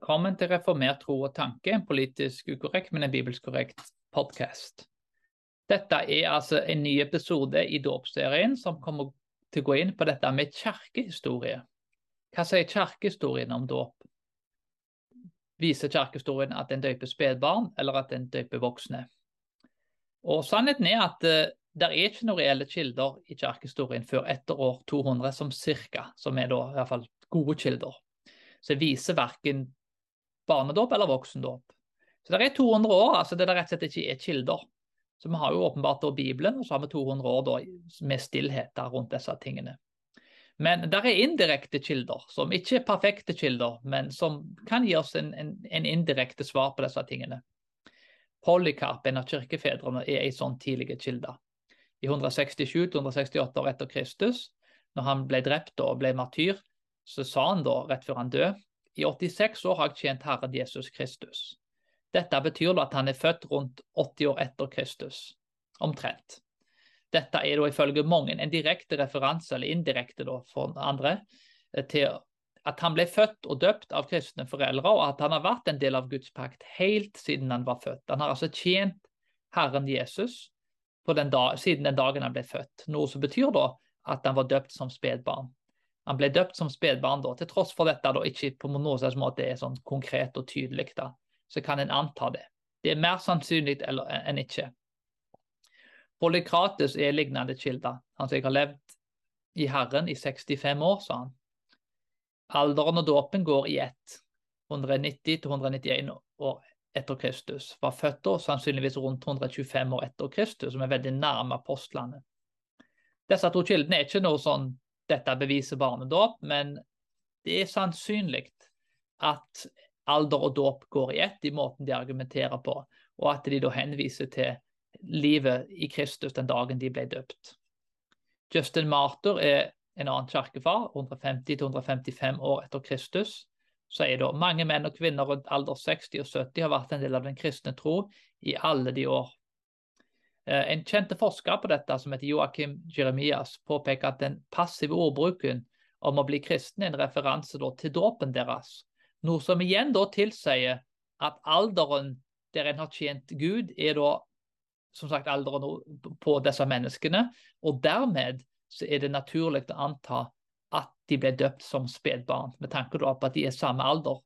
Velkommen til Reformert tro og tanke, en politisk ukorrekt, men en bibelsk korrekt podkast. Dette er altså en ny episode i dåpsserien som kommer til å gå inn på dette med kirkehistorie. Hva sier kirkehistorien om dåp? Viser kirkehistorien at en døper spedbarn, eller at en døper voksne? Og Sannheten er at uh, det er ikke noen reelle kilder i kirkehistorien før etter år 200, som cirka, som er da i hvert fall gode kilder. Så viser verken barnedåp eller voksendåp. Så det er 200 år altså det der rett og slett ikke er kilder. Så vi har jo åpenbart da Bibelen, og så har vi 200 år da med stillhet rundt disse tingene. Men det er indirekte kilder, som ikke er perfekte kilder, men som kan gi oss en, en, en indirekte svar på disse tingene. Polycarp, en av kirkefedrene, er en sånn tidlig kilde. I 167-168 år etter Kristus, når han ble drept og ble martyr, så sa han da, rett før han døde, i 86 år har jeg tjent Herren Jesus Kristus. Dette betyr at han er født rundt 80 år etter Kristus, omtrent. Dette er da ifølge mange en direkte referanse, eller indirekte da for andre, eh, til at han ble født og døpt av kristne foreldre, og at han har vært en del av Guds pakt helt siden han var født. Han har altså tjent Herren Jesus den dag, siden den dagen han ble født, noe som betyr da at han var døpt som spedbarn. Han ble døpt som spedbarn, til tross for dette da ikke på noen slags måte er sånn konkret og tydelig. da, Så kan en anta det. Det er mer sannsynlig enn ikke. Polykrates er lignende kilder. Han sier jeg har levd i Herren i 65 år, sa han. Alderen og dåpen går i ett. 190 191 år etter Kristus. Var født da sannsynligvis rundt 125 år etter Kristus, som er veldig nærme apostlene. Disse to kildene er ikke noe sånn dette beviser barnedåp, men det er sannsynlig at alder og dåp går i ett i måten de argumenterer på, og at de da henviser til livet i Kristus den dagen de ble døpt. Justin Martyr er en annen kirkefar, 150-155 år etter Kristus. Sier da mange menn og kvinner rundt alder 60 og 70 har vært en del av den kristne tro i alle de år. Eh, en kjente forsker på dette, som heter Joakim Jeremias, påpeker at den passive ordbruken om å bli kristen er en referanse til dåpen deres. Noe som igjen da tilsier at alderen der en har tjent Gud, er da som sagt alderen på disse menneskene. Og dermed så er det naturlig å anta at de ble døpt som spedbarn, med tanke på at de er samme alder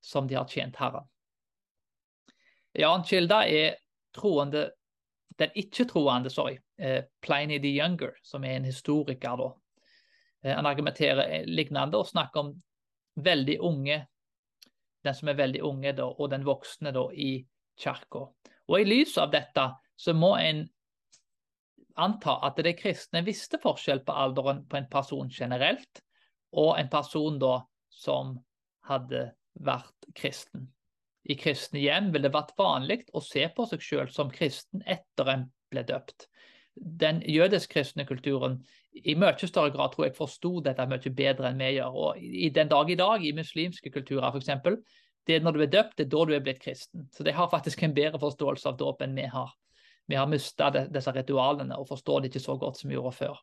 som de har tjent Herren. En annen kilde er troende den ikke-troende, sorry, eh, Pliny the Younger, som er en historiker, da. Eh, han argumenterer lignende og snakker om veldig unge, den som er veldig unge, da, og den voksne da, i kirka. I lys av dette så må en anta at de kristne visste forskjell på alderen på en person generelt, og en person da som hadde vært kristen i kristne hjem ville det vært vanlig å se på seg selv som kristen etter en ble døpt. Den jødisk-kristne kulturen i mye større grad tror jeg forsto dette mye bedre enn vi gjør. Og I den dag i dag, i muslimske kulturer f.eks., det er når du er døpt, det er da du er blitt kristen. Så de har faktisk en bedre forståelse av dåp enn vi har. Vi har mista disse ritualene og forstår det ikke så godt som vi gjorde før.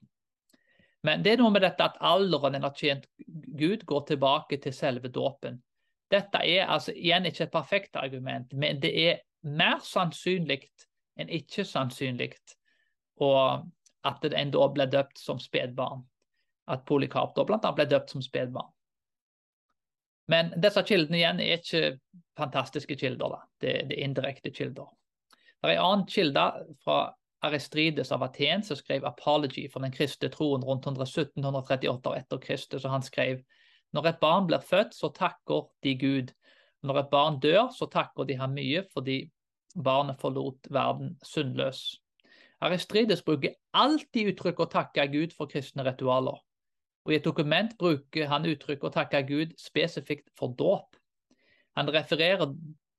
Men det er noe med dette at alderen en har tjent Gud, går tilbake til selve dåpen. Dette er altså igjen ikke et perfekt argument, men det er mer sannsynlig enn ikke sannsynlig at en da ble døpt som spedbarn. At Polikarp da bl.a. ble døpt som spedbarn. Men disse kildene igjen er ikke fantastiske kilder. Da. Det, det er indirekte kilder. Det er en annen kilde fra Aristrides av Aten som skrev 'Apology' for den kristne troen rundt 117-138 etter Kristus. og Han skrev når et barn blir født, så takker de Gud. Når et barn dør, så takker de ham mye fordi barnet forlot verden sunnløs. Aristrides bruker alltid uttrykk å takke Gud for kristne ritualer. Og I et dokument bruker han uttrykk å takke Gud spesifikt for dåp. Han refererer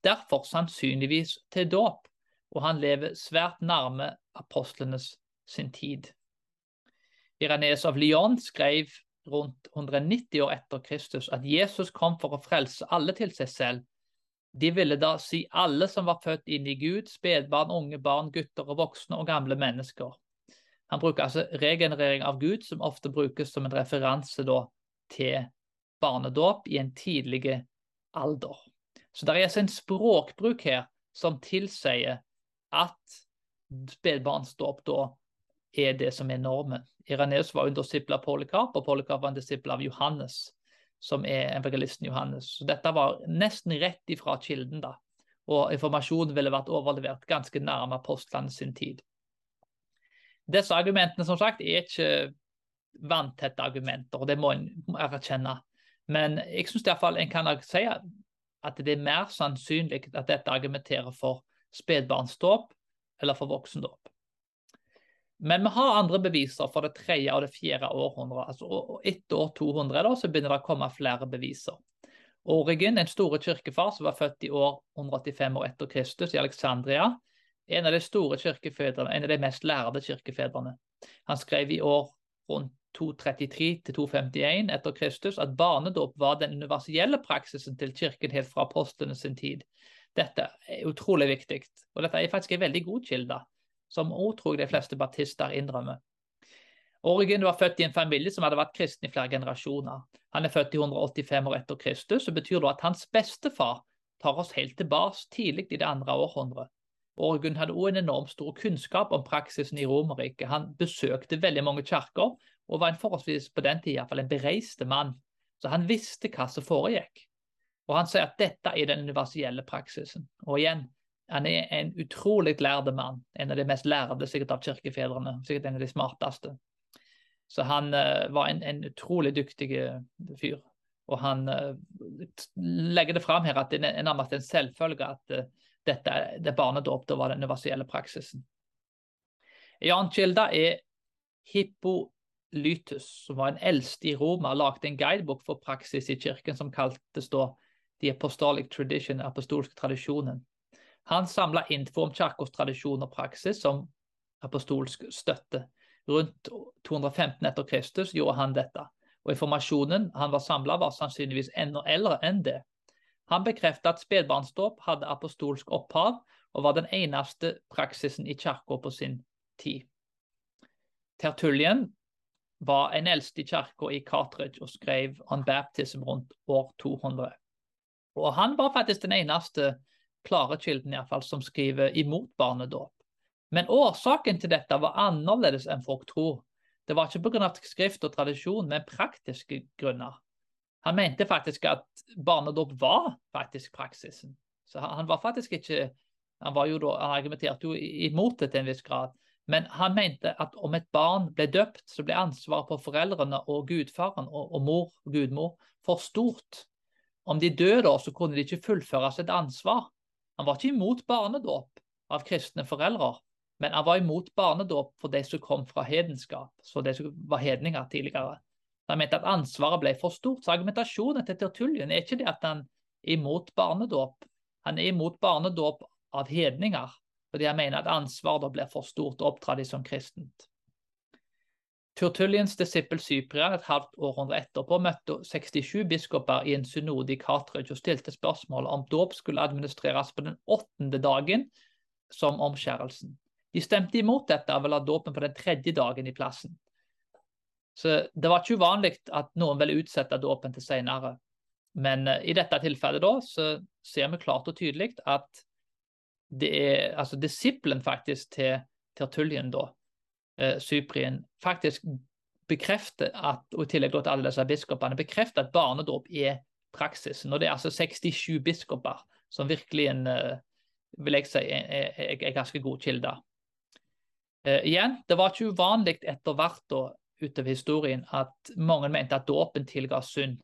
derfor sannsynligvis til dåp, og han lever svært nærme apostlenes sin tid. Irenes av Lyon skrev rundt 190 år etter Kristus at Jesus kom for å frelse alle til seg selv. De ville da si alle som var født inn i Gud, spedbarn, unge barn, gutter og voksne og gamle mennesker. Han bruker altså regenerering av Gud, som ofte brukes som en referanse da, til barnedåp i en tidlig alder. Så det er altså en språkbruk her som tilsier at spedbarnsdåp da er det som er normen. Ireneus var en disippel av Polikarp, og Polikarp var en disippel av Johannes, som er evangelisten Johannes. Så dette var nesten rett ifra kilden, da. Og informasjonen ville vært overlevert ganske nærme apostlene sin tid. Disse argumentene som sagt, er ikke vanntette argumenter, og det må en erkjenne. Men jeg syns iallfall en kan si at det er mer sannsynlig at dette argumenterer for spedbarnsdåp eller for voksendåp. Men vi har andre beviser for det tredje og det fjerde århundret. altså Etter år 200 da, så begynner det å komme flere beviser. Origen, en store kirkefar som var født i år 185 år etter Kristus i Alexandria, en av de store kirkefedrene, en av de mest lærde kirkefedrene. Han skrev i år rundt 233 til 251 etter Kristus at barnedåp var den universelle praksisen til kirken helt fra apostlene sin tid. Dette er utrolig viktig, og dette er faktisk en veldig god kilde som òg tror jeg de fleste baptister innrømmer. Origen var født i en familie som hadde vært kristen i flere generasjoner. Han er født i 185 år etter Kristus, og betyr da at hans bestefar tar oss helt tilbake tidlig i det andre århundret. Origen hadde òg en enormt stor kunnskap om praksisen i Romerriket. Han besøkte veldig mange kirker, og var en forholdsvis på den tid en bereiste mann. Så han visste hva som foregikk. Og han sier at dette er den universelle praksisen. Og igjen, han er en utrolig lærde mann. En av de mest lærde sikkert av kirkefedrene. Sikkert en av de smarteste. Så han uh, var en, en, utrolig dyktig eh, fyr. Og han uh, legger det fram her at det er nærmest en selvfølge at uh, dette det barnedåp var den universelle praksisen. En annen kilde er Hippolytus, som var en eldste i Roma, lagde en guidebok for praksis i kirken som kaltes da The Apostolic Tradition, apostolske tradisjonen. Han samla info om kirkas tradisjon og praksis som apostolsk støtte. Rundt 215 etter Kristus gjorde han dette, og informasjonen han var samla, var sannsynligvis enda eldre enn det. Han bekreftet at spedbarnsdåp hadde apostolsk opphav, og var den eneste praksisen i kirka på sin tid. Tertullien var en eldste i kirka i Cartridge og skrev on baptism rundt år 200. Og han var faktisk den eneste klare kilden i fall, som skriver imot barnedåp. Men årsaken til dette var annerledes enn folk tror. Det var ikke pga. skrift og tradisjon, men praktiske grunner. Han mente faktisk at barnedåp var faktisk praksisen. Så han var faktisk ikke Han var jo da, han argumenterte jo imot det til en viss grad. Men han mente at om et barn ble døpt, så ble ansvaret på foreldrene og gudfaren og, og mor, gudmor for stort. Om de døde, så kunne de ikke fullføre sitt ansvar. Han var ikke imot barnedåp av kristne foreldre, men han var imot barnedåp for de som kom fra hedenskap, så de som var hedninger tidligere. Han mente at ansvaret ble for stort. Så argumentasjonen til Tertullian er ikke det at han er imot barnedåp. Han er imot barnedåp av hedninger, fordi han mener at ansvaret blir for stort å opptrer de som kristent. Turtulliens disippel Cyprian et halvt århundre etterpå møtte 67 biskoper i en synode i Cartridge og stilte spørsmål om dåp skulle administreres på den åttende dagen som omskjærelsen. De stemte imot dette og ville ha dåpen på den tredje dagen i plassen. Så Det var ikke uvanlig at noen ville utsette dåpen til senere. Men uh, i dette tilfellet da, så ser vi klart og tydelig at det er altså disippelen faktisk til Tertullian da, eh, faktisk bekrefter at, og i tillegg til alle disse biskopene, bekrefter at barnedåp er praksisen. Og det er altså 67 biskoper som virkelig en, eh, vil jeg si, er, er, ganske god kilde. Eh, igjen, det var ikke uvanlig etter hvert da, utover historien at mange mente at dåpen tilga synd.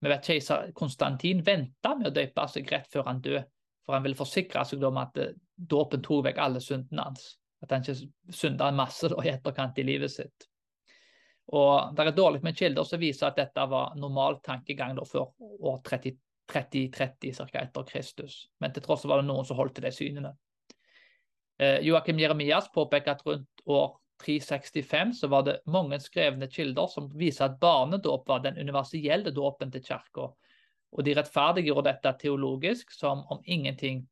Vi vet Keiser Konstantin venta med å døpe seg rett før han døde, for han ville forsikre seg om at uh, dåpen tok vekk alle syndene hans. At han ikke synda masse da, i etterkant i livet sitt. Og Det er dårlig med kilder som viser at dette var normal tankegang da, før år 30-30 ca. etter Kristus. Men til tross var det noen som holdt til de synene. Eh, Joakim Jeremias påpeker at rundt år 365 så var det mange skrevne kilder som viser at barnedåp var den universelle dåpen til kirka. Og de rettferdiggjorde dette teologisk som om ingenting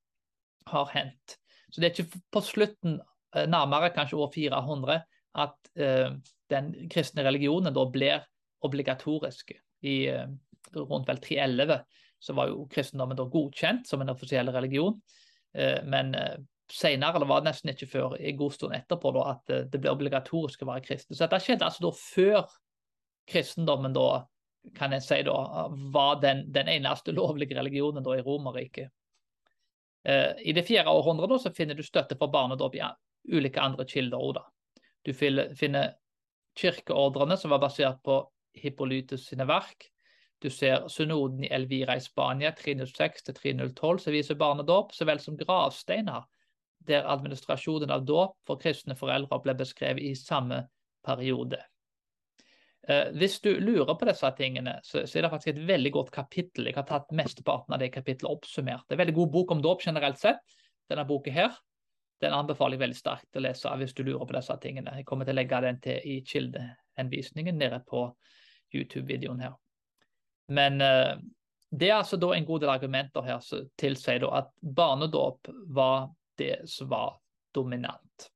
har hendt. Så det er ikke på slutten nærmere kanskje år 400, at uh, den kristne religionen da blir obligatorisk i uh, rundt vel 311. så var jo kristendommen da godkjent som en offisiell religion. Men senere, eller var det nesten ikke før en god stund etterpå, da, at det ble obligatorisk å være kristen. Så dette skjedde altså da før kristendommen da, kan jeg si da, var den, den eneste lovlige religionen da i Romerriket. I det fjerde århundret da, så finner du støtte for barnedåp i ulike andre kilder. Da. Du finner kirkeordrene som var basert på Hippolytus sine verk. Du ser synoden i Elvira i Spania 306-312 som viser barnedåp, så vel som gravsteiner der administrasjonen av dåp for kristne foreldre ble beskrevet i samme periode. Eh, hvis du lurer på disse tingene, så, så, er det faktisk et veldig godt kapittel. Jeg har tatt mesteparten av det kapittelet oppsummert. Det er en veldig god bok om dåp generelt sett, denne boka her. Den anbefaler jeg veldig sterkt å lese hvis du lurer på disse tingene. Jeg kommer til å legge den til i kildehenvisningen nede på YouTube-videoen her. Men uh, det er altså da en god del argumenter her som tilsier at barnedåp var det som var dominant.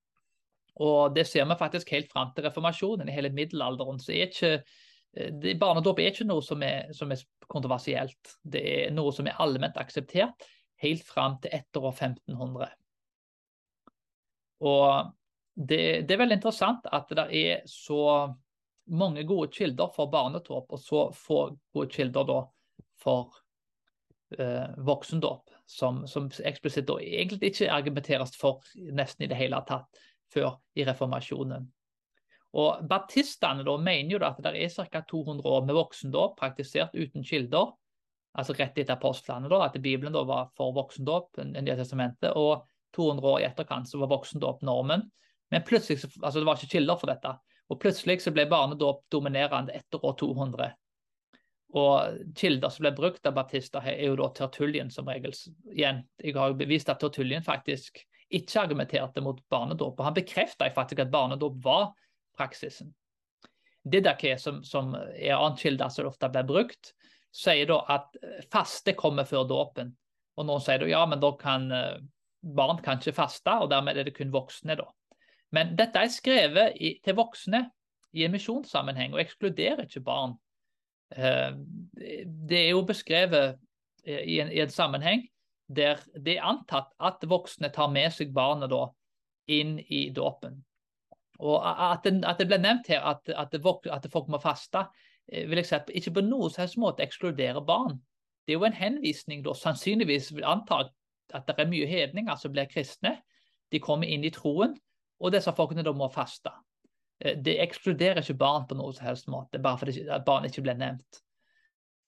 Og det ser vi faktisk helt fram til reformasjonen. I hele middelalderen så er ikke eh, Barnedåp er ikke noe som er, som er, kontroversielt. Det er noe som er allment akseptert helt fram til etter år 1500. Og det, det, er veldig interessant at det er så mange gode kilder for barnedåp, og så få gode kilder da for eh, voksendåp, som, som eksplisitt egentlig ikke argumenteres for nesten i det hele tatt før i reformasjonen. Og Baptistene da mener jo da at det er ca. 200 år med voksendåp praktisert uten kilder, altså rett etter apostlene, da, at Bibelen da var for voksendåp, Nye testamentet, og 200 år i etterkant så var voksendåp normen. Men plutselig, altså det var ikke kilder for dette. Og plutselig så ble barnedåp dominerende etter år 200. Og kilder som ble brukt av baptister, er jo da Tertullien som regel. Igjen, jeg har jo bevist at Tertullien faktisk ikke argumenterte mot barnedåp. Og han bekrefta faktisk at barnedåp var praksisen. Didaké, som, som er annen kilde som ofte blir brukt, sier da at faste kommer før dåpen. Og noen sier da ja, men da kan eh, barn kan ikke faste, og dermed er det kun voksne. da. Men dette er skrevet i, til voksne i en misjonssammenheng, og ekskluderer ikke barn. Eh, det er jo beskrevet eh, i en, i en, sammenheng der det er antatt at voksne tar med seg barnet da inn i dåpen. Og at det, at det, ble nevnt her at, at, det, at folk må faste, eh, vil jeg si at ikke på noen som måte ekskluderer barn. Det er jo en henvisning, da, sannsynligvis antar at det er mye hedninger som blir kristne. De kommer inn i troen, og disse folkene da må faste. Eh, det ekskluderer ikke barn på noen som helst måte, bare fordi barn ikke blir nevnt.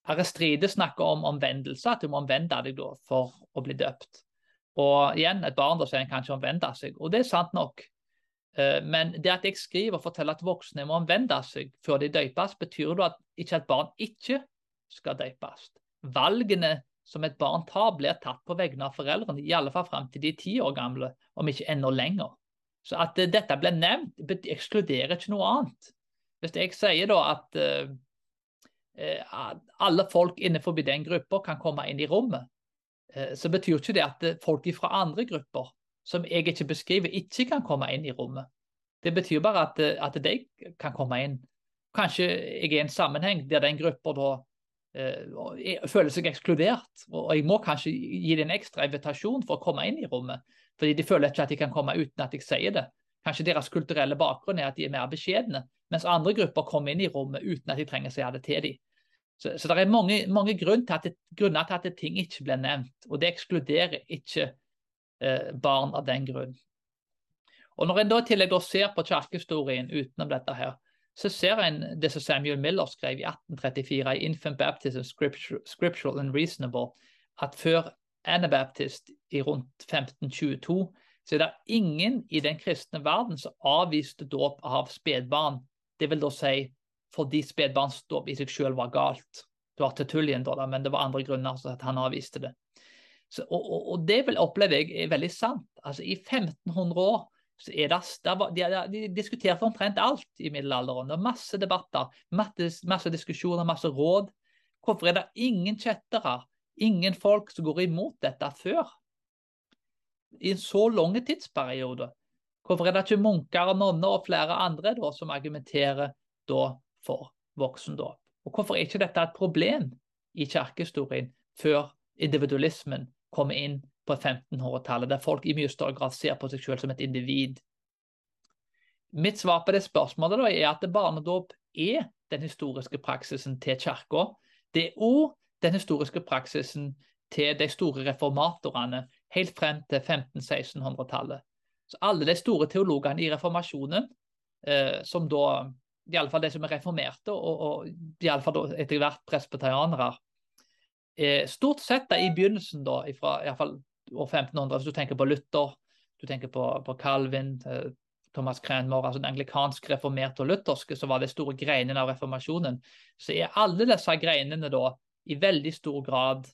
Aristride snakker om omvendelse, at du må omvende deg da for å bli døpt. Og igjen, et barn da sier en kan ikke omvende seg, og det er sant nok. Eh, men det at jeg skriver og forteller at voksne må omvende seg før de døpes, betyr da at ikke at barn ikke skal døpes. Valgene som et barn tar, blir tatt på vegne av foreldrene, i alle fall fram til de er ti år gamle, om ikke enda lenger. Så at uh, dette ble nevnt, ekskluderer ikke noe annet. Hvis jeg sier da at uh, alle folk innenfor den gruppa kan komme inn i rommet, uh, så betyr ikke det at folk fra andre grupper som jeg ikke beskriver, ikke kan komme inn i rommet. Det betyr bare at, at de kan komme inn. Kanskje jeg er i en sammenheng der den gruppa da føler seg ekskludert, og jeg må kanskje gi dem en ekstra invitasjon for å komme inn i rommet. Fordi de føler ikke at de kan komme uten at jeg sier det. Kanskje deres kulturelle bakgrunn er at de er mer beskjedne, mens andre grupper kommer inn i rommet uten at de trenger å si det til dem. Så, så, det er mange, mange grunner, til det, grunner, til at ting ikke blir nevnt, og det ekskluderer ikke eh, barn av den grunn. Og Når en da i tillegg ser på kirkehistorien utenom dette, her, så ser en det som Samuel Miller skrev i 1834 i Infant Baptism Scriptural and Reasonable, at før Anabaptist i rundt 1522, så er det ingen i den kristne verden som avviste dåp av spedbarn. Det vil da si fordi spedbarnsdåp i seg selv var galt. Det var Tertullien, da, men det var andre grunner til at han avviste det. Så, og, og, og, det vil oppleve jeg er veldig sant. Altså I 1500 år er det, de, de, diskuterte omtrent alt i middelalderen. Det var masse debatter, masse, masse diskusjoner, masse råd. Hvorfor er det ingen kjettere ingen folk som går imot dette før. I en så lang tidsperiode. Hvorfor er det ikke munker og nonner og flere andre da, som argumenterer da for voksendåp? Og hvorfor er ikke dette et problem i kirkehistorien før individualismen kommer inn på 1500-tallet, der folk i mye større grad ser på seg selv som et individ. Mitt svar på det spørsmålet da, er at barnedåp er den historiske praksisen til kirka. Det er òg den historiske praksisen til de store reformatorene helt frem til 1500-1600-tallet. Så Alle de store teologene i reformasjonen, eh, som da iallfall de som er reformerte, og, og iallfall etter hvert presbyterianere, eh, stort sett da, i begynnelsen, da, ifra, iallfall år 1500, hvis du tenker på Luther, du tenker på, på Calvin, eh, Thomas Cranmore, altså den anglikanske reformerte og lutherske, så var det store greinene av reformasjonen. Så er alle disse greinene da i veldig stor grad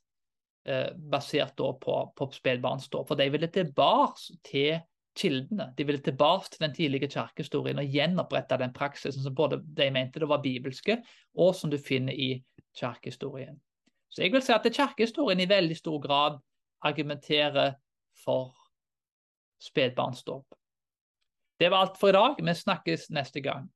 eh, basert da på, på spedbarnsdåp. For de ville tilbake til kildene. De ville tilbake til den tidlige kirkehistorien og gjenopprette den praksisen som både de mente det var bibelske, og som du finner i kirkehistorien. Så jeg vil si at kirkehistorien i veldig stor grad argumenterer for spedbarnsdåp. Det var alt for i dag. Vi snakkes neste gang.